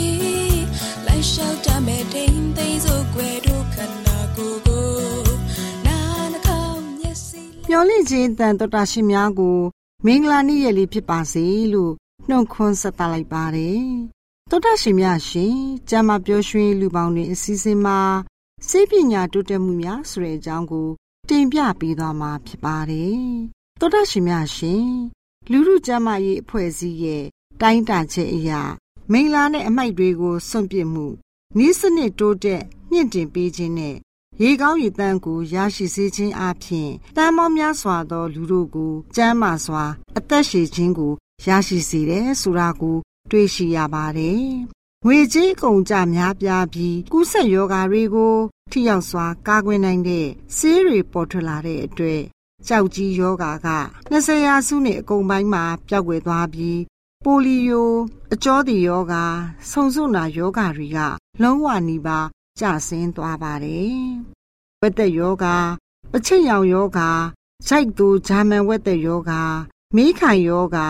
ေ လိုက်လျှောက်တမဲ့တိမ်သိမ်းစို့ွယ်တို့ခန္ဓာကိုယ်ကိုနာနှာခေါင်းမျက်စိမျောလင့်ခြင်းတန်တော်တာရှင်များကို မင်္ဂလာနေ့ရက်လေးဖြစ်ပါစေလို့နှုတ်ခွန်းဆက်သလိုက်ပါတယ်တောတာရှင်များရှင်ကျမ်းမာပျော်ရွှင်လူပေါင်းတွေအစည်းအဝေးမှာစိတ်ပညာတိုးတက်မှုများဆိုတဲ့အကြောင်းကို တင်ပြပေးသွားမှာဖြစ်ပါတယ်တောတာရှင်များရှင်လူမှုကျမ်းမာရေးအဖွဲ့အစည်းရဲ့တိုင်းတာချက်အရာ မင်္ဂလာနဲ့အမိုက်တွေကိုစွန့်ပစ်မှုဤစနစ်တိုးတက်မြင့်တင်ပေးခြင်းနဲ့ရေကောင်းရေတန်းကိုရရှိစေခြင်းအပြင်တန်မောများစွာသောလူတို့ကိုကျမ်းမာစွာ အသက်ရှည်ခြင်းကိုရရှိစေတယ်ဆိုတာကို တွေ့ရှိရပါတယ်။ငွေကြေးကုန်ကြများပြားပြီးကူးစက်ရောဂါတွေကို ထိရောက်စွာ ကာကွယ်နိုင်တဲ့ဆေးတွေပေါ်ထွက်လာတဲ့အတွက်ကြောက်ကြီးယောဂါက20ရာစုနှစ်အကုန်ပိုင်းမှာပျောက်ကွယ်သွားပြီး ပိုလီယိုအကြောတိယောဂါဆုံစုနာယောဂါတွေက လုံးဝနီးပါးကျဆင်းသွားပါတယ်။ဝက်သက်ယောဂါပချိတ်ရောင်ယောဂါဂျိုက်သူဂျာမန်ဝက်သက်ယောဂါမိခိုင်ယောဂါ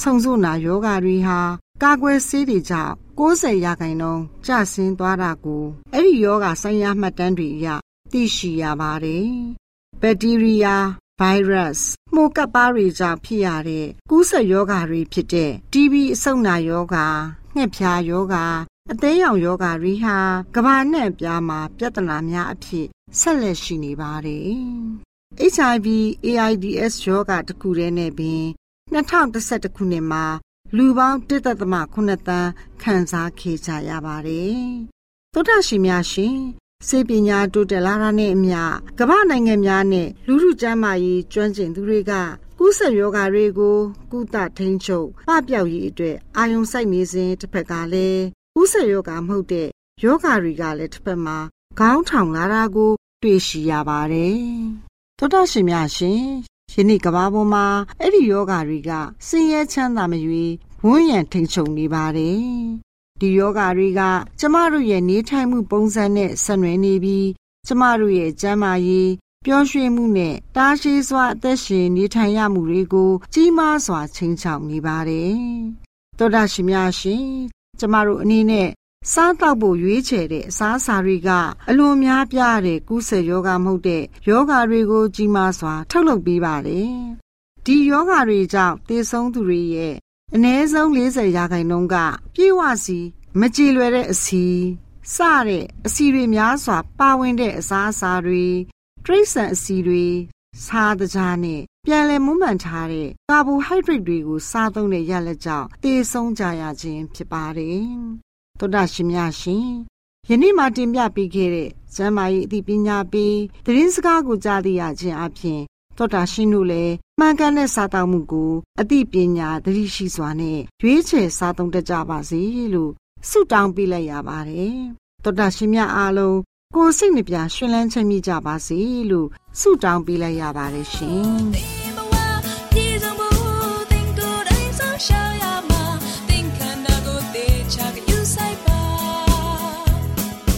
ဆုံစုနာယောဂါတွေဟာကာကွယ်ဆေးတွေကြောင့်90ရာခိုင်နှုန်းကျဆင်းသွားတာကိုအဲ့ဒီယောဂါဆိုင်ရာမှတ်တမ်းတွေအရသိရှိရပါတယ်။ဘက်တီးရီးယား ဗိုင်းရပ်စ်မှုကပ်ပါးတွေကြောင့်ဖြစ်ရတဲ့ကူးစက်ယောဂါတွေဖြစ်တဲ့ TB အဆုတ်နာယောဂါငှက်ဖျားယောဂါအသေးရောင်ယောဂရီဟာကဘာနဲ့ပြားမှာပြဿနာများအဖြစ်ဆက်လက်ရှိနေပါတယ်။ HIV AIDS ယောဂတစ်ခုတည်းနဲ့ပင်2011ခုနှစ်မှာလူပေါင်း1.8သန်းခံစားခဲ့ကြရပါတယ်။သုဒ္ဓရှိများရှင် စေပညာတိုးတက်လာတာနဲ့အမျှကမ္ဘာနိုင်ငံများနဲ့လူမှုကျန်းမာရေးကျွမ်းကျင်သူတွေကကူးစက်ရောဂါတွေကိုကုသထိန်းချုပ်ပပျောက်ရေးအတွက်အာယုံစိုက်နေစဉ်တစ်ဖက်ကလည်းဥဆက်ယောဂမဟုတ်တဲ့ယောဂတွေကလည်းတစ်ဖက်မှာခေါင်းထောင်လာတာကို တွေ့ရှိရပါတယ်။သောတာရှင်များရှင်ယနေ့ကဘာပေါ်မှာအဲ့ဒီယောဂတွေကဆင်းရဲချမ်းသာမရွေဝန်းရံထိန်ချုံနေပါတယ်။ ဒီယောဂတွေက ကျမတို့ရဲ့နေထိုင်မှုပုံစံနဲ့ဆက်နွယ်နေပြီးကျမတို့ရဲ့ကျန်းမာရေးပျော်ရွှင်မှုနဲ့တားရှိစွာအသက်ရှင်နေထိုင်ရမှုတွေကို ကြီးမားစွာချိန်ချောက်နေပါတယ်။သောတာရှင်များရှင်ကျမတို့အနေနဲ့စားတောက်ဖို့ရွေးချယ်တဲ့အစားအစာတွေကအလွန်များပြားတဲ့ကူးစက်ယောဂမဟုတ်တဲ့ယောဂတွေကိုကြီးမားစွာ ထုတ်လုပ်ပေးပါတယ်။ဒီယောဂတွေကြောင့်သေဆုံးသူတွေရဲ့ အနည်းဆုံး40ရာခိုင်နှုန်းကပြေဝစီမကြည်လွယ်တဲ့အစီစတဲ့အစီတွေများစွာ ပါဝင်တဲ့အစားအစာတွေတရိတ်ဆန်အစီတွေစားတကြားနဲ့ပြန်လည်မွမ်းမံထားတဲ့ကာဘိုဟိုက်ဒရိတ်တွေကိုစားသုံးတဲ့ရလက်ကြောင့်သေဆုံးကြရခြင်းဖြစ်ပါတယ်။သောတာရှင်များရှင်ယနေ့မှတင်ပြပေးခဲ့တဲ့ဇမ်းမာရေးအသိပညာပေးသတင်းစကားကိုကြားသိရခြင်းအပြင်သောတာရှင်တို့လည်း မှန်ကန်တဲ့စာတောက်မှုကိုအသိပညာသတိရှိစွာနဲ့ရွေးချယ်စားသုံးတတ်ကြပါစေလို့ဆုတောင်းပေးလိုက်ရပါတယ်။သောတာရှင်များအားလုံးကိုယ်စိတ်နှပြရှင်လန်းချမ်းမြေ့ကြပါစေလို့ဆုတောင်းပေးလိုက်ရပါတယ်ရှင်။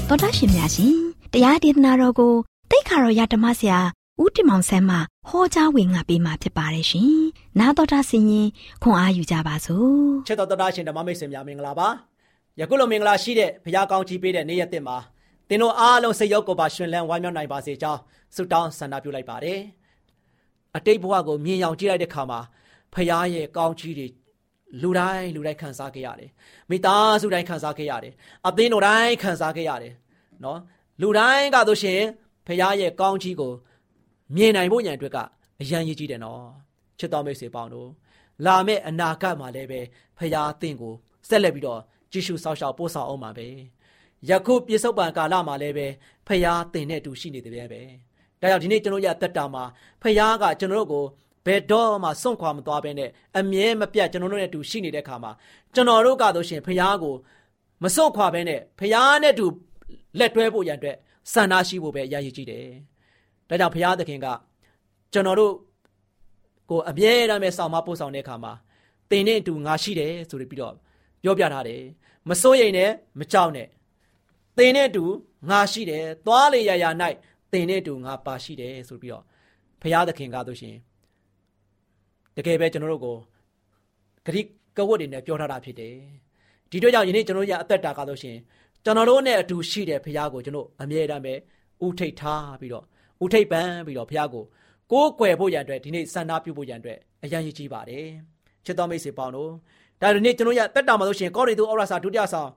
တော်တာရှင်များရှင်တရားဒေသနာတော်ကိုတိတ်ခါတော်ရဓမ္မဆရာ ဦးတင်မောင်ဆန်းမှဟောကြားဝင်ငါပေးมาဖြစ်ပါတယ်ရှင်။နာတော်တာဆင်ရင်ခွန်အားယူကြပါစို့ချစ်တော်တော်ရှင်ဓမ္မမိတ်ဆွေများမင်္ဂလာပါယခုလိုမင်္ဂလာရှိတဲ့ဘုရားကောင်းကြီးပေးတဲ့နေ့ရက်တင်မှာသင်တို့အားလုံးစိတ်ရောက်ကိုပါရှင်လန်းဝမ်းမြောက်နိုင်ပါစေကြောင်းဆုတောင်းဆန္ဒပြုလိုက်ပါတယ်အတိတ်ဘဝကိုမြင်ရောက်ကြည့်လိုက်တဲ့အခါမှာဘုရားရဲ့ကောင်းကြီးတွေလူတိုင်းလူတိုင်းခံစားခဲ့ရတယ်မိသားစုတိုင်းခံစားခဲ့ရတယ်အသင်းတော်တိုင်းခံစားခဲ့ရတယ်နော်လူတိုင်းကဆိုရှင်ဘုရားရဲ့ကောင်းကြီးကို မြင်နိုင်ဖို့ရန်အတွက်ကအရန်ရည်ကြီးတယ်နော်ချစ်တော်မိတ်ဆွေပေါင်းတို့လာမယ့်အနာဂတ်မှာလည်းပဲဖရာအသင်ကိုဆက်လက်ပြီးတော့ကြည့်ရှုစောင့်ရှောက်ပို့ဆောင်အောင်ပါပဲယခုပြစ္ဆုတ်ပံကာလမှာလည်းပဲဖရာအသင်နဲ့အတူရှိနေတယ်ပဲဒါကြောင့်ဒီနေ့ကျွန်တော်ရအသက်တာမှာဖရာကကျွန်တော်တို့ကိုဘယ်တော့မှစွန့်ခွာမသွားဘဲနဲ့အမြဲမပြတ်ကျွန်တော်တို့နဲ့အတူရှိနေတဲ့ခါမှာကျွန်တော်တို့ကတော့ရှင်ဖရာကိုမစွန့်ခွာဘဲနဲ့ဖရာနဲ့အတူလက်တွဲဖို့ရန်အတွက်စံနာရှိဖို့ပဲအရေးကြီးတယ် ဒါကြောင့်ဖရာသခင်ကကျွန်တော်တို့ကိုအမြဲတမ်းပဲဆောင်မပို့ဆောင်တဲ့အခါမှာတင်နဲ့အတူငါရှိတယ်ဆိုပြီးတော့ပြောပြထားတယ်မစိုးရိမ်နဲ့မကြောက်နဲ့တင်နဲ့အတူငါရှိတယ်သွားလေရရ၌တင်နဲ့အတူငါပါရှိတယ်ဆိုပြီးတော့ဖရာသခင်ကားတို့ရှင်တကယ်ပဲကျွန်တော်တို့ကိုဂရိကဝတ်တွေနဲ့ပြောထားတာဖြစ်တယ်ဒီတို့ကြောင့်ယနေ့ကျွန်တော်ရအသက်တာကားတို့ရှင်ကျွန်တော်တို့နဲ့အတူရှိတဲ့ဖရာကိုကျွန်တော်အမြဲတမ်းပဲဥထိတ်ထားပြီးတော့ ဥထိတ်ပန်းပြီးတော့ဖရာကိုကိုးကွယ်ဖို့ရန်အတွက်ဒီနေ့စံနာပြုဖို့ရန်အတွက်အရန်ရည်ကြီးပါတယ်ချစ်တော်မိတ်ဆွေပေါင်းတို့ဒါဒီနေ့ကျွန်တော်ရတက်တာမှာလို့ရှိရင်ကောရိန္သုဩရစာဒုတိယဆောင်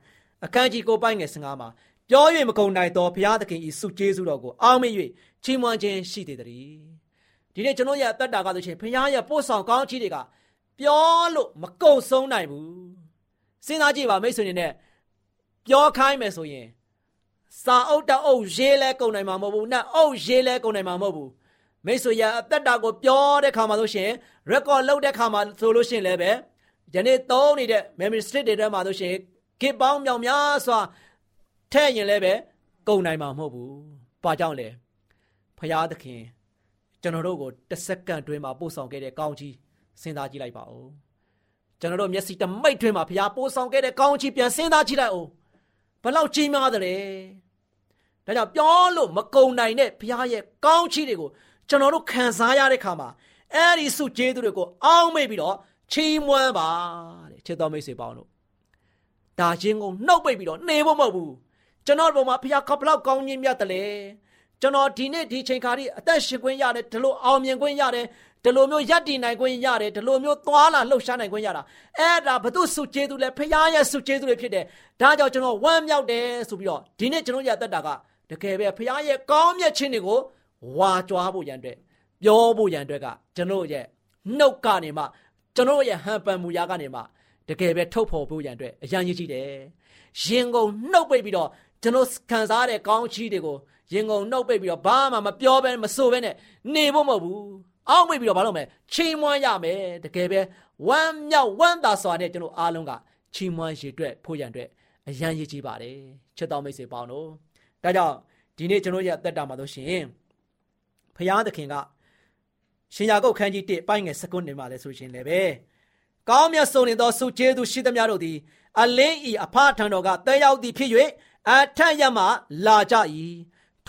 အခန်းကြီးကိုပိုင်းငယ်15မှာပြော၍မကုန်နိုင်သောဘုရားသခင်ဤစုကျေးဇူးတော်ကိုအောက်မေ့၍ချီးမွမ်းခြင်းရှိသေးတယ်ဒီနေ့ကျွန်တော်ရတက်တာကဆိုရှင်ဘုရားရဲ့ပို့ဆောင်ကောင်းချီးတွေကပြောလို့မကုန်ဆုံးနိုင်ဘူးစဉ်းစားကြည့်ပါမိတ်ဆွေနေနဲ့ပြောခိုင်းမယ်ဆိုရင် စာအုပ်တအုပ်ရေးလဲကုန်နိုင်မှာမဟုတ်ဘူး။နှအုပ်ရေးလဲကုန်နိုင်မှာမဟုတ်ဘူးမိတ်ဆွေရအသက်တာကိုပြောတဲ့ခါမှာဆိုရှင် record လုပ်တဲ့ခါမှာဆိုလို့ရှင်လည်းပဲယနေ့သုံးနေတဲ့ memory stick တွေထဲမှာဆိုရှင်ခေပေါင်းမြောင်များစွာထဲ့ရင်လည်းပဲကုန်နိုင်မှာမဟုတ်ဘူး။ဘာကြောင့်လဲဖရာသခင်ကျွန်တော်တို့ကိုတစ်စက္ကန့်တွင်းမှာပို့ဆောင်ခဲ့တဲ့ကောင်းကြီးစဉ်းစားကြည့်လိုက်ပါဦး။ကျွန်တော်တို့မျက်စိတမိတ်တွင်းမှာဖရာပို့ဆောင်ခဲ့တဲ့ကောင်းကြီးပြန်စဉ်းစားကြည့်လိုက်ဦး။ ဘလောက်ကြီးမားတယ်လဲ။ဒါကြောင့်ပြောလို့မကုန်နိုင်တဲ့ဖရာရဲ့ကောင်းချီးတွေကိုကျွန်တော်တို့ခံစားရတဲ့ခါမှာအဲ့ဒီစုကျေးဇူးတွေကိုအောင်းမေ့ပြီးတော့ချီးမွမ်းပါတဲ့ချစ်တော်မိတ်ဆွေပေါင်းတို့ဒါချင်းကိုနှုတ်ပိတ်ပြီးတော့နေဖို့မဟုတ်ဘူးကျွန်တော်တို့မှာဖခင်ကဘလောက်ကောင်းကြီးမြတ်တယ်လေကျွန်တော်ဒီနေ့ဒီချိန်ခါဒီအသက်ရှင်ခွင့်ရတယ်ဒီလိုအောင်မြင်ခွင့်ရတယ် ဒီလိုမျိုးယက်တည်နိုင်ခွင့်ရတယ်ဒီလိုမျိုးသွားလာလှုပ်ရှားနိုင်ခွင့်ရတာအဲ့ဒါဘု து စုကျေးဇူးလဲဖခင်ရဲ့စုကျေးဇူးတွေဖြစ်တယ်ဒါကြောင့်ကျွန်တော်ဝမ်းမြောက်တယ်ဆိုပြီးတော့ဒီနေ့ကျွန်တော်ရသက်တာကတကယ်ပဲဖခင်ရဲ့ကောင်းမြတ်ခြင်းတွေကိုဝါကြွားဖို့ရန်အတွက်ပြောဖို့ရန်အတွက်ကကျွန်တော်ရဲ့နှုတ်ကနေမှကျွန်တော်ရဲ့ဟန်ပန်မူရာကနေမှတကယ်ပဲထုတ်ဖော်ဖို့ရန်အတွက်အရန်ကြီးကြီးတယ်ရင်ကုန်နှုတ်ပိတ်ပြီးတော့ကျွန်တော်ခံစားတဲ့ကောင်းချီးတွေကိုရင်ကုန်နှုတ်ပိတ်ပြီးတော့ဘာမှမပြောဘဲမဆိုဘဲနဲ့နေဖို့မဟုတ်ဘူး အောက်မိတ်ပြီးတော့ဘာလုပ်မလဲချိန်မွမ်းရမယ်တကယ်ပဲဝမ်းမြောက်ဝမ်းသာစွာနဲ့ကျွန်တော်အားလုံးကချိန်မွမ်းရည်အတွက်ဖို့ရန်အတွက်အရန်ရည်ကြီးပါတယ်ချစ်တော်မိတ်ဆွေပေါင်းတို့ဒါကြောင့်ဒီနေ့ကျွန်တော်ရအသက်တာမှာလို့ရှင်ဖရာသခင်ကရှင်ယာကုတ်ခန်းကြီး1ပိုင်းငယ်19နေမှာလဲဆိုရှင်လည်းပဲကောင်းမြတ်ဆုံးနေသောစုကျေးဇူးရှိသမျှတို့သည် အလင်းဤအဖထံတော်ကတဲရောက်သည်ဖြစ်၍အထက်ရမှလာကြ၏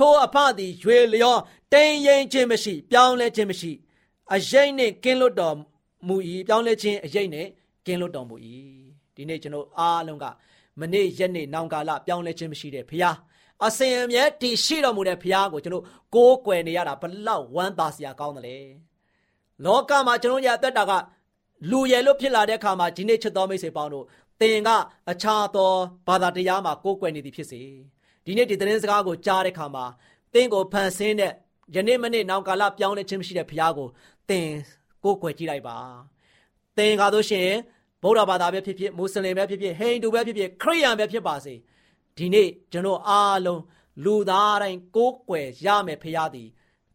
ထိုအဖသည်ရွေလျောတိမ်ရင်ခြင်းမရှိ ပြောင်းလဲခြင်းမရှိအရေးနှင့်ကင်းလွတ်တော်မူ၏ပြောင်းလဲခြင်းအရေးနှင့်ကင်းလွတ်တော်မူ၏ဒီနေ့ကျွန်တော်အားလုံးကမနေ့ရက်နေ့နောင်ကာလပြောင်းလဲခြင်းမရှိတဲ့ဖရားအစဉ်အမြဲတည်ရှိတော်မူတဲ့ဖရားကိုကျွန်တော်ကိုးကွယ်နေရတာဘလောက်ဝမ်းသာစရာကောင်းတယ်လေလောကမှာကျွန်တော်ရအသက်တာကလူရယ်လို့ဖြစ်လာတဲ့အခါမှာဒီနေ့ချစ်တော်မိတ်ဆွေပေါင်းတို့သင်ကအခြားသောဘာသာတရားမှာကိုးကွယ်နေသည်ဖြစ်စေ ဒီနေ့ဒီသတင်းစကားကိုကြားတဲ့အခါမှာသင်ကိုဖန်ဆင်းတဲ့ယနေ့မနေ့နောက်ကာလပြောင်းလဲခြင်းမရှိတဲ့ဘုရားကိုသင်ကိုးကွယ်ကြည့်လိုက်ပါသင်ကားလို့ရှိရင်ဗုဒ္ဓဘာသာပဲဖြစ်ဖြစ်မွတ်စလင်ပဲဖြစ်ဖြစ်ဟိန္ဒူပဲဖြစ်ဖြစ်ခရစ်ယာန်ပဲဖြစ်ပါစေဒီနေ့ကျွန်တော်အားလုံးလူသားတိုင်းကိုးကွယ်ရမယ်ဘုရားသည်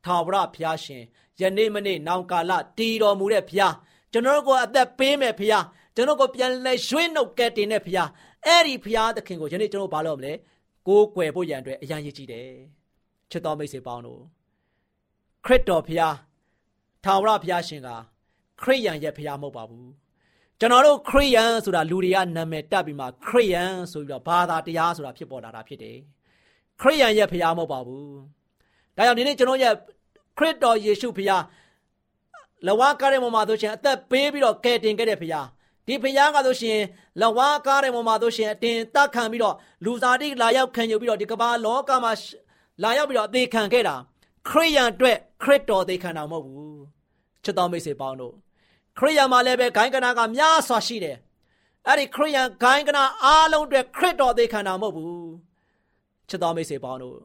ထာဝရဘုရားရှင်ယနေ့မနေ့နောက်ကာလတည်တော်မူတဲ့ဘုရားကျွန်တော်ကိုအသက်ပေးမယ်ဘုရားကျွန်တော်ကိုပြန်လဲရွှေ့နှုတ်ကဲတင်တဲ့ဘုရားအဲ့ဒီဘုရားသခင်ကိုယနေ့ကျွန်တော်ဘာလုပ်မလဲ ကိုးကွယ်ဖို့ရန်အတွက်အရန်ရည်ကြည့်တယ်ချစ်တော်မိတ်ဆွေပေါင်းတို့ခရစ်တော်ဘုရားထာဝရဘုရားရှင်ကခရစ်ယာန်ရဲ့ဘုရားမဟုတ်ပါဘူးကျွန်တော်တို့ခရစ်ယာန်ဆိုတာလူတွေကနာမည်တက်ပြီးမှခရစ်ယာန်ဆိုပြီးတော့ဘာသာတရားဆိုတာဖြစ်ပေါ်လာတာဖြစ်တယ်ခရစ်ယာန်ရဲ့ဘုရားမဟုတ်ပါဘူးဒါကြောင့်ဒီနေ့ကျွန်တော်ရဲ့ခရစ်တော်ယေရှုဘုရားလဝါကားတဲ့ပုံမှာဆိုရှင်အသက်ပေးပြီးတော့ကယ်တင်ခဲ့တဲ့ဘုရား ဒီဘုရားကဆိုရှင်လဝါကားတဲ့ပုံမှာဆိုရှင်အတင်တက်ခံပြီးတော့လူသားတိလာရောက်ခံယူပြီးတော့ဒီကမ္ဘာလောကမှာလာရောက်ပြီးတော့အသေးခံခဲ့တာခရိယန်အတွက်ခရစ်တော်သေးခံတာမဟုတ်ဘူးချစ်တော်မိတ်ဆွေပေါင်းတို့ခရိယန်မှာလည်းပဲဂိုင်းကနာကများစွာရှိတယ်အဲ့ဒီခရိယန်ဂိုင်းကနာအားလုံးအတွက်ခရစ်တော်သေးခံတာမဟုတ်ဘူးချစ်တော်မိတ်ဆွေပေါင်းတို့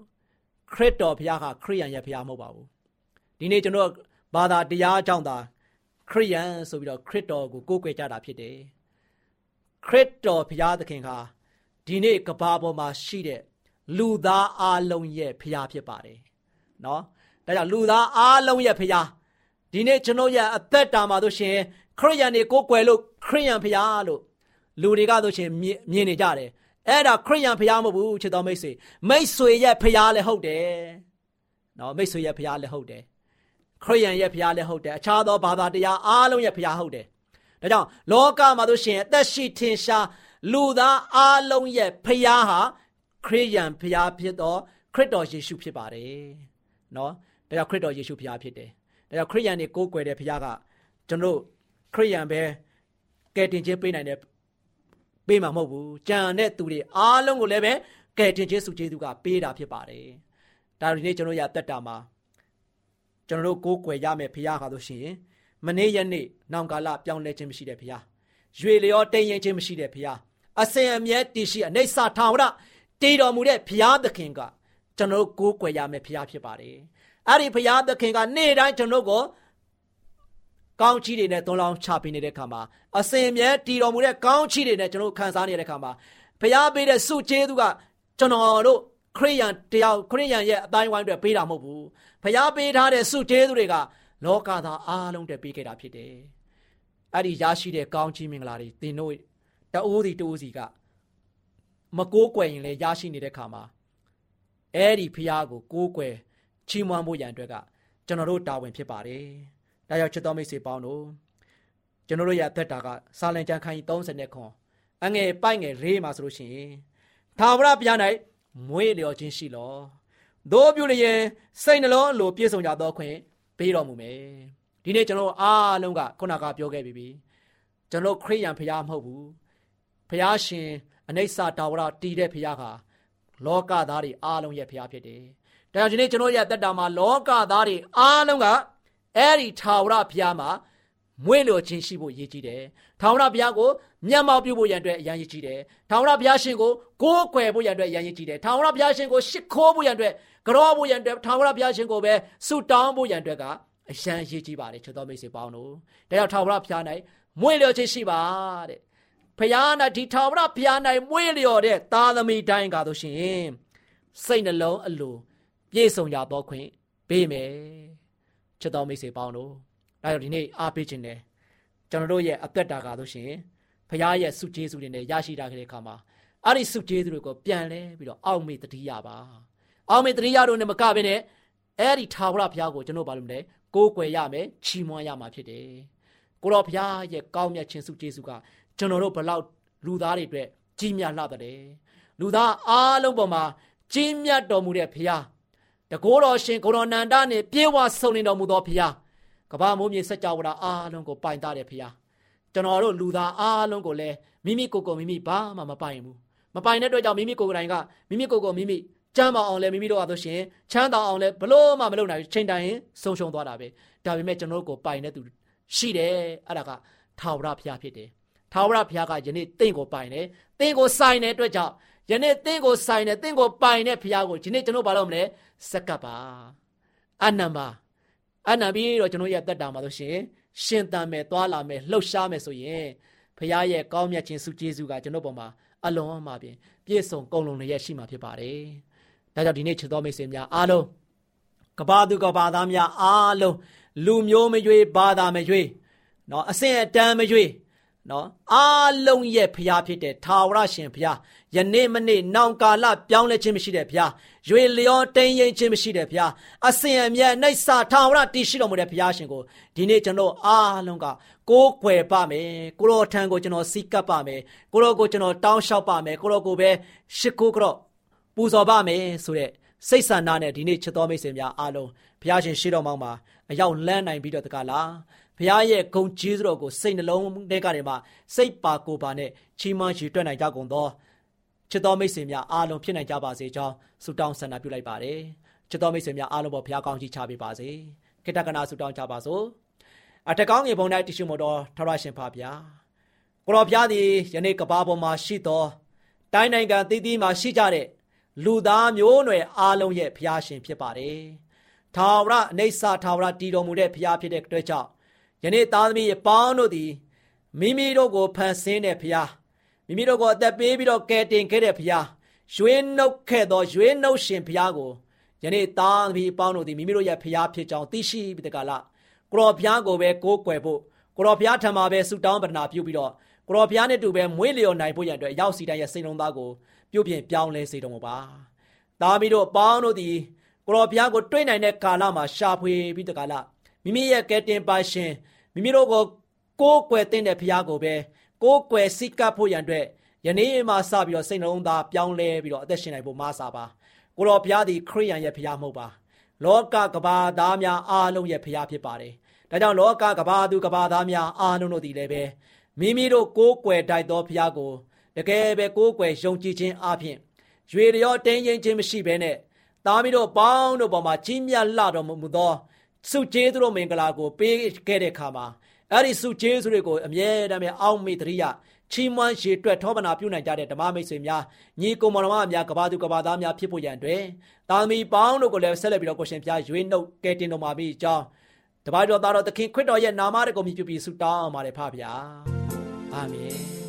ခရစ်တော်ဘုရားကခရိယန်ရဲ့ဘုရားမဟုတ်ပါဘူးဒီနေ့ကျွန်တော်ဘာသာတရားအကြောင်းသာ ခရိယန်ဆိုပြီးတော့ခရစ်တော်ကိုကိုးကွယ်ကြတာဖြစ်တယ်ခရစ်တော်ဘုရားသခင်ဟာဒီနေ့ကဘာပေါ်မှာရှိတဲ့လူသားအလုံးရဲ့ဘုရားဖြစ်ပါတယ်နော်ဒါကြောင့်လူသားအလုံးရဲ့ဘုရားဒီနေ့ကျွန်တော်ရဲ့အသက်တာမှာဆိုရှင်ခရိယန်တွေကိုးကွယ်လို့ခရိယန်ဘုရားလို့လူတွေကဆိုရှင်မြင်နေကြတယ်အဲ့ဒါခရိယန်ဘုရားမဟုတ်ဘူးချစ်တော်မိတ်ဆွေမိတ်ဆွေရဲ့ဘုရားလည်းဟုတ်တယ်နော်မိတ်ဆွေရဲ့ဘုရားလည်းဟုတ်တယ် ခရိယန်ရဲ့ဘုရားလည်းဟုတ်တယ်အခြားသောဘာသာတရားအားလုံးရဲ့ဘုရားဟုတ်တယ်ဒါကြောင့်လောကမှာတို့ရှင်အသက်ရှိထင်ရှားလူသားအားလုံးရဲ့ဘုရားဟာခရိယန်ဘုရားဖြစ်သောခရစ်တော်ယေရှုဖြစ်ပါတယ်နော်ဒါကြောင့်ခရစ်တော်ယေရှုဘုရားဖြစ်တယ်ဒါကြောင့်ခရိယန်တွေကိုးကွယ်တဲ့ဘုရားကကျွန်တော်ခရိယန်ပဲကယ်တင်ခြင်းပေးနိုင်တဲ့ပေးမှာမဟုတ်ဘူးကြံတဲ့သူတွေအားလုံးကိုလည်းပဲကယ်တင်ခြင်းစုကျေးဇူးကပေးတာဖြစ်ပါတယ်ဒါဒီနေ့ကျွန်တော်ရတက်တာမှာ ကျွန်တော်တို့ကိုးကွယ်ရမယ်ဖရားခါလို့ရှိရင်မနေ့ရက်နေ့နောင်ကာလပြောင်းလဲခြင်းမရှိတဲ့ဖရားရွေလျောတိမ်ရင်ခြင်းမရှိတဲ့ဖရားအစဉ်အမြဲတည်ရှိအနေစာထာဝရတည်တော်မူတဲ့ဖရားသခင်ကကျွန်တော်ကိုးကွယ်ရမယ်ဖရားဖြစ်ပါတယ်အဲ့ဒီဖရားသခင်ကနေ့တိုင်းကျွန်တော်ကိုကောင်းချီးတွေနဲ့သွန်လောင်းချပေးနေတဲ့ခါမှာအစဉ်အမြဲတည်တော်မူတဲ့ကောင်းချီးတွေနဲ့ကျွန်တော်ခံစားနေတဲ့ခါမှာဖရားပေးတဲ့စုကျေးဇူးကကျွန်တော်တို့ခရိယန်တယောက်ခရိယန်ရဲ့အတိုင်းဝိုင်းအတွက်ပေးတာမဟုတ်ဘူး ဖျားပေးထားတဲ့စုကျေးဇူးတွေကလောကသားအားလုံးတက်ပေးခဲ့တာဖြစ်တယ်အဲ့ဒီရရှိတဲ့ကောင်းချီးမင်္ဂလာတွေသင်တို့တအိုးစီတအိုးစီကမကိုးကွယ်ရင်လည်းရရှိနေတဲ့ခါမှာအဲ့ဒီဖျားကိုကိုးကွယ်ချီးမွမ်းဖို့ရန်အတွက်ကကျွန်တော်တို့တာဝန်ဖြစ်ပါတယ်ဒါကြောင့်ချစ်တော်မိတ်ဆွေပေါင်းတို့ကျွန်တော်တို့ရဲ့အသက်တာကစာလံကျမ်းခန်းကြီး30ခွန်အငယ်ပိုက်ငယ်ရေးမှာဆိုလို့ရှိရင်သာဝရဘုရား၌မွေးလျော်ခြင်းရှိလော တို့ပြုလျင်စိတ်နှလုံးလိုပြည့်စုံကြသောခွင့်ပေးတော်မူမယ်ဒီနေ့ကျွန်တော်အားလုံးကခုနကပြောခဲ့ပြီးပြီကျွန်တော်ခရိယန်ဖရားမဟုတ်ဘူးဖရားရှင်အနိစ္စတာဝရတည်တဲ့ဖရားဟာလောကသားတွေအားလုံးရဲ့ဖရားဖြစ်တယ်ဒါကြောင့်ဒီနေ့ကျွန်တော်ရဲ့တက်တာမှာလောကသားတွေအားလုံးကအဲ့ဒီထာဝရဘုရားမှာမွေးလျော်ခြင်းရှိဖို့ရည်ကြီးတယ်။ထာဝရဘုရားကို မျက်မှောက်ပြုဖို့ရန်အတွက်အရန်ရည်ကြီးတယ်။ထာဝရဘုရားရှင်ကိုကိုးကွယ်ဖို့ရန်အတွက်အရန်ရည်ကြီးတယ်။ထာဝရဘုရားရှင်ကိုရှ िख ိုးဖို့ရန်အတွက်ကြောဖို့ရန်အတွက်ထာဝရဘုရားရှင်ကိုပဲဆုတောင်းဖို့ရန်အတွက်ကအရန်ရည်ကြီးပါတယ်ချစ်တော်မိတ်ဆွေပေါင်းတို့။ဒါကြောင့်ထာဝရဘုရား၌မွေးလျော်ခြင်းရှိပါတဲ့။ဘုရား၌ဒီထာဝရဘုရား၌မွေးလျော်တဲ့သားသမီးတိုင်းကားလို့ရှိရင်စိတ်နှလုံးအလိုပြည့်စုံကြသောခွင့်ပေးမယ်။ချစ်တော်မိတ်ဆွေပေါင်းတို့ဒါကြောင့်ဒီနေ့အားပေးခြင်းနဲ့ကျွန်တော်တို့ရဲ့အသက်တာကားလို့ရှိရင် ဖခင်ရဲ့စုကျေးဇူးတွေနဲ့ရရှိတာတဲ့အခါမှာအဲ့ဒီစုကျေးဇူးတွေကိုပြန်လဲပြီးတော့အောက်မေ့တတိယပါအောက်မေ့တတိယတို့နဲ့မကဘဲနဲ့အဲ့ဒီထာဝရဘုရားကိုကျွန်တော်ဘာလို့မလဲကိုးကွယ်ရမယ်ချီးမွမ်းရမှာဖြစ်တယ်ကိုတော်ဘုရားရဲ့ကောင်းမြတ်ခြင်းစုကျေးဇူးကကျွန်တော်တို့ဘလောက်လူသားတွေအတွက်ကြီးမြတ်လှတဲ့လူသားအားလုံးပေါ်မှာကြီးမြတ်တော်မူတဲ့ဘုရားတကိုးတော်ရှင်ကိုတော်နန္ဒနဲ့ပြေဝဆုံနေတော်မူသောဘုရားကဘာမိုးမြေစัจ java အားလုံးကိုပိုင်သားတဲ့ဖခင် ကျွန်တော်တို့လူသားအားလုံးကိုလည်းမိမိကိုယ်ကိုမိမိဘာမှမပိုင်ဘူးမပိုင်တဲ့အတွက်ကြောင့်မိမိကိုယ်တိုင်ကမိမိကိုယ်ကိုမိမိကျမ်းမာအောင်လဲမိမိတို့အားဆိုရှင်ချမ်းသာအောင်လဲဘလို့မှမလုပ်နိုင်ချိန်တိုင်းဆုံးရှုံးသွားတာပဲဒါပေမဲ့ကျွန်တော်တို့ကိုပိုင်တဲ့သူရှိတယ်အဲ့ဒါကထာဝရဘုရားဖြစ်တယ်ထာဝရဘုရားကယနေ့တင့်ကိုပိုင်တယ်တင့်ကိုဆိုင်တဲ့အတွက်ကြောင့်ယနေ့တင့်ကိုဆိုင်တဲ့တင့်ကိုပိုင်တဲ့ဘုရားကိုဒီနေ့ကျွန်တော်ဘာလို့မလဲစက္ကပ်ပါအနံပါအနံပြီးတော့ကျွန်တော်ရဲ့တက်တာမှာဆိုရှင် ရှင်သန်မယ်သွားလာမယ်လှုပ်ရှားမယ်ဆိုရင်ဘုရားရဲ့ကောင်းမြတ်ခြင်းစုကျေးဇူးကကျွန်တော်ပေါ်မှာအလွန်အမှာပြင်ပြည့်စုံကုန်လုံလျက်ရှိမှာဖြစ်ပါတယ်။ဒါကြောင့်ဒီနေ့ချစ်တော်မိတ်ဆွေများအားလုံးကဘာသူကဘာသားများအားလုံးလူမျိုးမရွေးဘာသာမရွေးနော်အဆင့်အတန်းမရွေး နော်အားလုံးရဲ့ဖျားဖြစ်တဲ့ထာဝရရှင်ဖျားယနေ့မနေ့နောင်ကာလပြောင်းလဲခြင်းမရှိတဲ့ဖျားရွေလျောတိမ်ရင်ခြင်းမရှိတဲ့ဖျားအစဉ်အမြဲနှိုက်စာထာဝရတည်ရှိတော်မူတဲ့ဖျားရှင်ကိုဒီနေ့ကျွန်တော်အားလုံးကကိုးကွယ်ပါမယ်ကိုရောထံကိုကျွန်တော်စီကပ်ပါမယ်ကိုရောကိုကျွန်တော်တောင်းလျှောက်ပါမယ်ကိုရောကိုပဲရှ िख ိုးကြော့ပူဇော်ပါမယ်ဆိုတဲ့စိတ်ဆန္ဒနဲ့ဒီနေ့ချစ်တော်မိတ်ဆွေများအားလုံးဘုရားရှင်ရှိတော်မောင်းမှာအရောက်လန်းနိုင်ပြီးတော့တကားလား ဘုရားရဲ့ဂုဏ်ကျေးဇူးတော်ကိုစိတ်နှလုံးထဲကနေမှစိတ်ပါကိုယ်ပါနဲ့ချီးမွမ်းချီးတွက်နိုင်ကြကုန်သောချစ်တော်မိတ်ဆွေများအားလုံးဖြစ်နိုင်ကြပါစေကြောင်းဆုတောင်းဆန္ဒပြုလိုက်ပါတယ်ချစ်တော်မိတ်ဆွေများအားလုံးပေါ်ဘုရားကောင်းချီးချပေးပါစေခိတ္တကနာဆုတောင်းကြပါစို့အထက်ကောင်းငယ်ဘုံ၌တရှိမို့တော်ထရရှင်ဖာဗျာကိုတော်ဘုရားသည်ယနေ့ကဘာပေါ်မှာရှိသောတိုင်းနိုင်ငံတည်တည်မှာရှိကြတဲ့လူသားမျိုးနွယ်အားလုံးရဲ့ဘုရားရှင်ဖြစ်ပါတယ်ထာဝရအနေဆာထာဝရတည်တော်မူတဲ့ဘုရားဖြစ်တဲ့အတွက်ကြောင့် ယနေ့သားသမီးရဲ့ပေါင်းတို့သည်မိမိတို့ကိုဖန်ဆင်းတဲ့ဖရားမိမိတို့ကိုအသက်ပေးပြီးတော့ကယ်တင်ခဲ့တဲ့ဖရားရွေးနှုတ်ခဲ့သောရွေးနှုတ်ရှင်ဖရားကိုယနေ့သားသမီးပေါင်းတို့သည်မိမိတို့ရဲ့ဖရားဖြစ်ကြောင်းသိရှိပြီးတကလားကိုရောဖရားကိုပဲကိုးကွယ်ဖို့ကိုရောဖရားထံမှာပဲဆုတောင်းပတနာပြုပြီးတော့ကိုရောဖရားနဲ့တူပဲမွေးလျော်နိုင်ဖို့ရန်အတွက်ရောက်စီတိုင်းရဲ့စိတ်လုံးသားကိုပြုပြင်ပြောင်းလဲစေတော်မူပါသားမီးတို့ပေါင်းတို့သည်ကိုရောဖရားကိုတွေ့နိုင်တဲ့ကာလမှာရှာဖွေပြီးတကလားမိမိရဲ့ကယ်တင်ပါရှင် မိမိတို့ကိုကိုးကွယ်တဲ့ဖရားကိုပဲကိုးကွယ်စိတ်ကပ်ဖို့ရန်အတွက်ယနေ့မှစပြီးတော့စိတ်နှလုံးသားပြောင်းလဲပြီးတော့အသက်ရှင်နိုင်ဖို့မဆာပါကိုတော်ဘုရားသည်ခရိယန်ရဲ့ဘုရားမဟုတ်ပါလောကကဘာသားများအားလုံးရဲ့ဘုရားဖြစ်ပါတယ်ဒါကြောင့်လောကကဘာသူကဘာသားများအားလုံးတို့သည်လည်းပဲမိမိတို့ကိုးကွယ်တိုက်သောဘုရားကိုတကယ်ပဲကိုးကွယ်ယုံကြည်ခြင်းအပြင်ရွေရောတင်းရင်ခြင်းမရှိဘဲနဲ့သားမီးတို့ပေါင်းတို့ပေါ်မှာကြီးမြတ်လှတော်မူသော စုကျေးဇူးတော်မင်္ဂလာကိုပေးခဲ့တဲ့အခါမှာအဲ့ဒီစုကျေးဇူးတွေကိုအမြဲတမ်းအောက်မေ့တရိယာချီးမွမ်းရေတွက်ထောပနာပြုနိုင်ကြတဲ့ဓမ္မမိတ်ဆွေများညီကိုမောင်နှမများကဘာသူကဘာသားများဖြစ်ဖို့ရန်အတွက်တာသမီပေါင်းတို့ကိုလည်းဆက်လက်ပြီးတော့ကိုရှင်ပြရွေးနှုတ်ကဲတင်တော်မှာပြီးအကြောင်းတပါတော်သားတော်သခင်ခရစ်တော်ရဲ့နာမတော်ကိုမြှုပ်ပြီးဆုတောင်းအောင်ပါတယ်ဖခင်အာမင်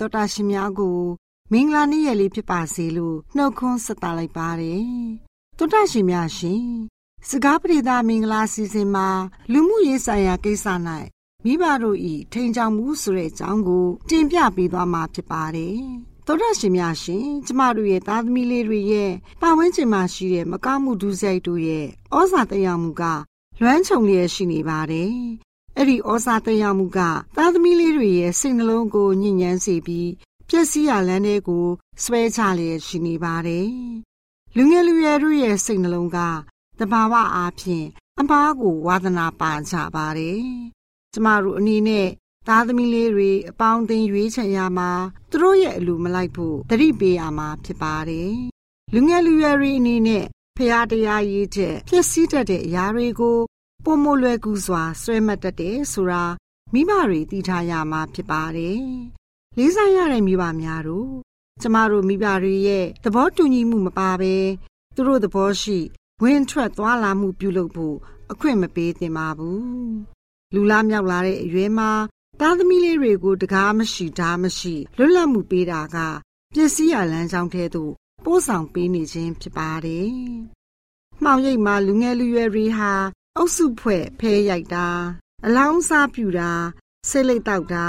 တော်တာရှင်များကိုမင်္ဂလာနေ့ရက်လေးဖြစ်ပါစေလို့နှုတ်ခွန်းဆက်သလိုက်ပါတယ်တော်တာရှင်များရှင်စကားပြေသာမင်္ဂလာစီစဉ်မှာလူမှုရေးဆိုင်ရာကိစ္စ၌မိဘတို့ဤထိန်ချောင်မှုဆိုတဲ့အကြောင်းကို တင်ပြပေးသွားမှာဖြစ်ပါတယ်တော်ရရှင်များရှင်ကျမတို့ရဲ့သားသမီးလေးတွေရဲ့ပတ်ဝန်းကျင်မှာရှိတဲ့မကောင်းမှုဒုစရိုက်တို့ရဲ့ဩဇာတရားမှုကလွမ်းခြုံလျက်ရှိနေပါတယ်။ အဲ့ဒီဩဇာတရားမှုကသားသမီးလေးတွေရဲ့စိတ်နှလုံးကိုညှဉ်းညမ်းစေပြီးပျက်စီးရလန်းတဲ့ကိုဆွဲချလျက်ရှိနေပါတယ်။လူငယ်လူရွယ်တို့ရဲ့စိတ်နှလုံးကတဘာဝအားဖြင့်အမားကိုဝါသနာပါကြပါတယ်။ကျမတို့အနေနဲ့သားသမီးလေးတွေအပေါင်းအသင်းရွေးချယ်ရမှာသူတို့ရဲ့အလိုမလိုက်ဖို့တတိပေးရမှာဖြစ်ပါတယ်။လူငယ်လူရွယ်တွေအနေနဲ့ဖရာတရားရေးချက်ဖြစ်စည်းတတ်တဲ့အရာတွေကို ပုံမလွယ်ကူစွာဆွဲမှတ်တတ်တယ်ဆိုတာမိဘတွေသိထားရမှာဖြစ်ပါတယ်။လေးစားရတဲ့မိဘများတို့ကျမတို့မိဘတွေရဲ့သဘောတူညီမှုမပါဘဲသူတို့သဘောရှိဝင်ထွက်သွားလာမှုပြုလုပ်ဖို့အခွင့်မပေးသင့်ပါဘူး။လူလားမြောက်လာတဲ့အရွယ်မှာသားသမီးလေးတွေကိုတကားမရှိဓာမရှိလွတ်လပ်မှုပေးတာကပစ္စည်းရလမ်းကြောင်းထဲသို့ပို့ဆောင်ပေးနေခြင်းဖြစ်ပါတယ်။မှောင်ရိပ်မှာလူငယ်လူရွယ်တွေဟာ အုပ်စုဖွဲ့ဖဲရိုက်တာအလောင်းစားပြူတာဆိတ်လိတ်တောက်တာ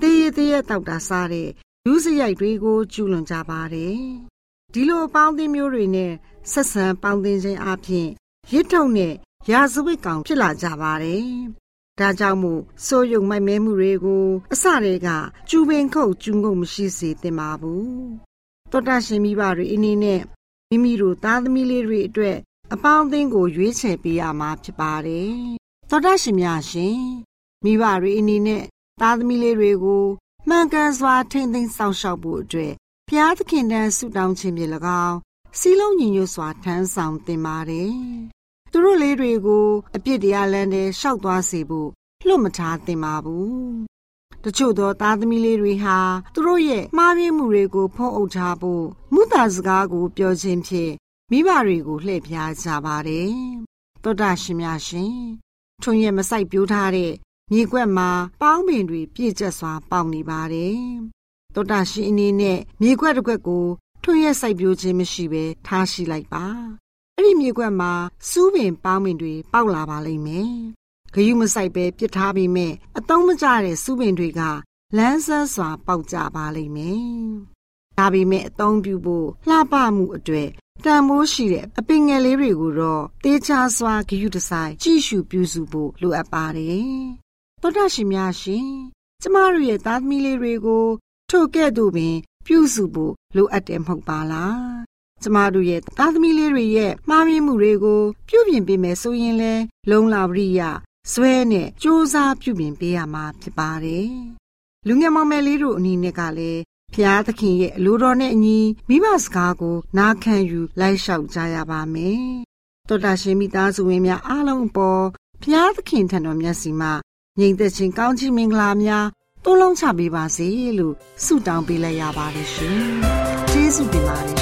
တေးရသေးရတောက်တာစားတဲ့လူစရိုက်တွေကိုကျူးလွန်ကြပါတယ်။ဒီလိုအပေါင်းအသင်းမျိုးတွေနဲ့ဆက်ဆံပေါင်းသင်းခြင်းအပြင်ရစ်ထုံနဲ့ရာဇဝတ်ကောင်ဖြစ်လာကြပါတယ်။ဒါကြောင့်မို့စိုးရုံမိုက်မဲမှုတွေကိုအစတည်းကကျူပင်ခုတ်ကျူးငုံမရှိစေသင့်ပါဘူး။တောတာရှင်မိဘတွေအနေနဲ့မိမိတို့သားသမီးလေးတွေအတွက် အပေါင်းအသင်းကိုရွေးချယ်ပေးရမှာဖြစ်ပါတယ်။သောတာရှင်များရှင်မိဘတွေအနေနဲ့သားသမီးလေးတွေကိုမှန်ကန်စွာထိမ့်သိမ်းစောင့်ရှောက်ဖို့အတွက်ဘုရားသခင်တန်ဆုတောင်းခြင်းဖြင့်၎င်းစီလုံးညီညွတ်စွာထမ်းဆောင်သင်ပါတယ်။သူတို့လေးတွေကိုအပြစ်တရားလမ်းထဲရှောက်သွားစေဖို့လွတ်မထားသင်ပါဘူး။တချို့သောသားသမီးလေးတွေဟာသူတို့ရဲ့မှားယွင်းမှုတွေကိုဖုံးအုပ်ထားဖို့မုသာစကားကိုပြောခြင်းဖြင့် မိဘတွေကိုလှည့်ဖျားကြပါတယ်။သောတာရှင်များရှင်ထွန်ရဲ့မဆိုင်ပြိုးထားတဲ့မြေကွက်မှာပေါင်းပင်တွေပြည့်ကျက်စွာပေါက်နေပါတယ်။သောတာရှင်အနေနဲ့မြေကွက်တစ်ကွက်ကိုထွန်ရဲ့စိုက်ပျိုးခြင်းမရှိဘဲထားရှိလိုက်ပါ။အဲ့ဒီမြေကွက်မှာစူးပင်ပေါင်းပင်တွေပေါက်လာပါလိမ့်မယ်။ဂယုမဆိုင်ပဲပြစ်ထားပြီးမဲ့အတုံးမကျတဲ့စူးပင်တွေကလန်းဆန်းစွာပေါက်ကြပါလိမ့်မယ်။ဒါပေမဲ့အတုံးပြုဖို့လှပမှုအတွေ့ တန်မိုးရှိတဲ့အပင်ငယ်လေးတွေကိုတော့တေးချစွာဂယုတဆိုင်ကြည့်ရှုပြုစုဖို့လိုအပ်ပါတယ်။သောတာရှင်များရှင်ကျမတို့ရဲ့သားသမီးလေးတွေကိုထိုကဲ့သို့ပင်ပြုစုဖို့လိုအပ်တယ်မဟုတ်ပါလား။ကျမတို့ရဲ့သားသမီးလေးတွေရဲ့မှားယွင်းမှုတွေကိုပြုပြင်ပေးမယ်ဆိုရင်လဲလုံလာပရိယဇွဲနဲ့စ조사ပြုပြင်ပေးရမှာဖြစ်ပါတယ်။လူငယ်မောင်မယ်လေးတို့အနေနဲ့ကလည်း ဖျားသခင်ရဲ့အလိုတော်နဲ့အညီမိဘစကားကို နားခံယူလိုက်လျှောက်ကြရပါမယ်။တောတာရှင်မိသားစုဝင်များအားလုံးပေါ်ဖျားသခင်ထံတော်မျက်စီမှာညီသက်ချင်းကောင်းချီးမင်္ဂလာများတိုးလုံးချပေးပါစေလို့ဆုတောင်းပေးလိုက်ရပါတယ်ရှင်။ကျေးဇူးတင်ပါတယ်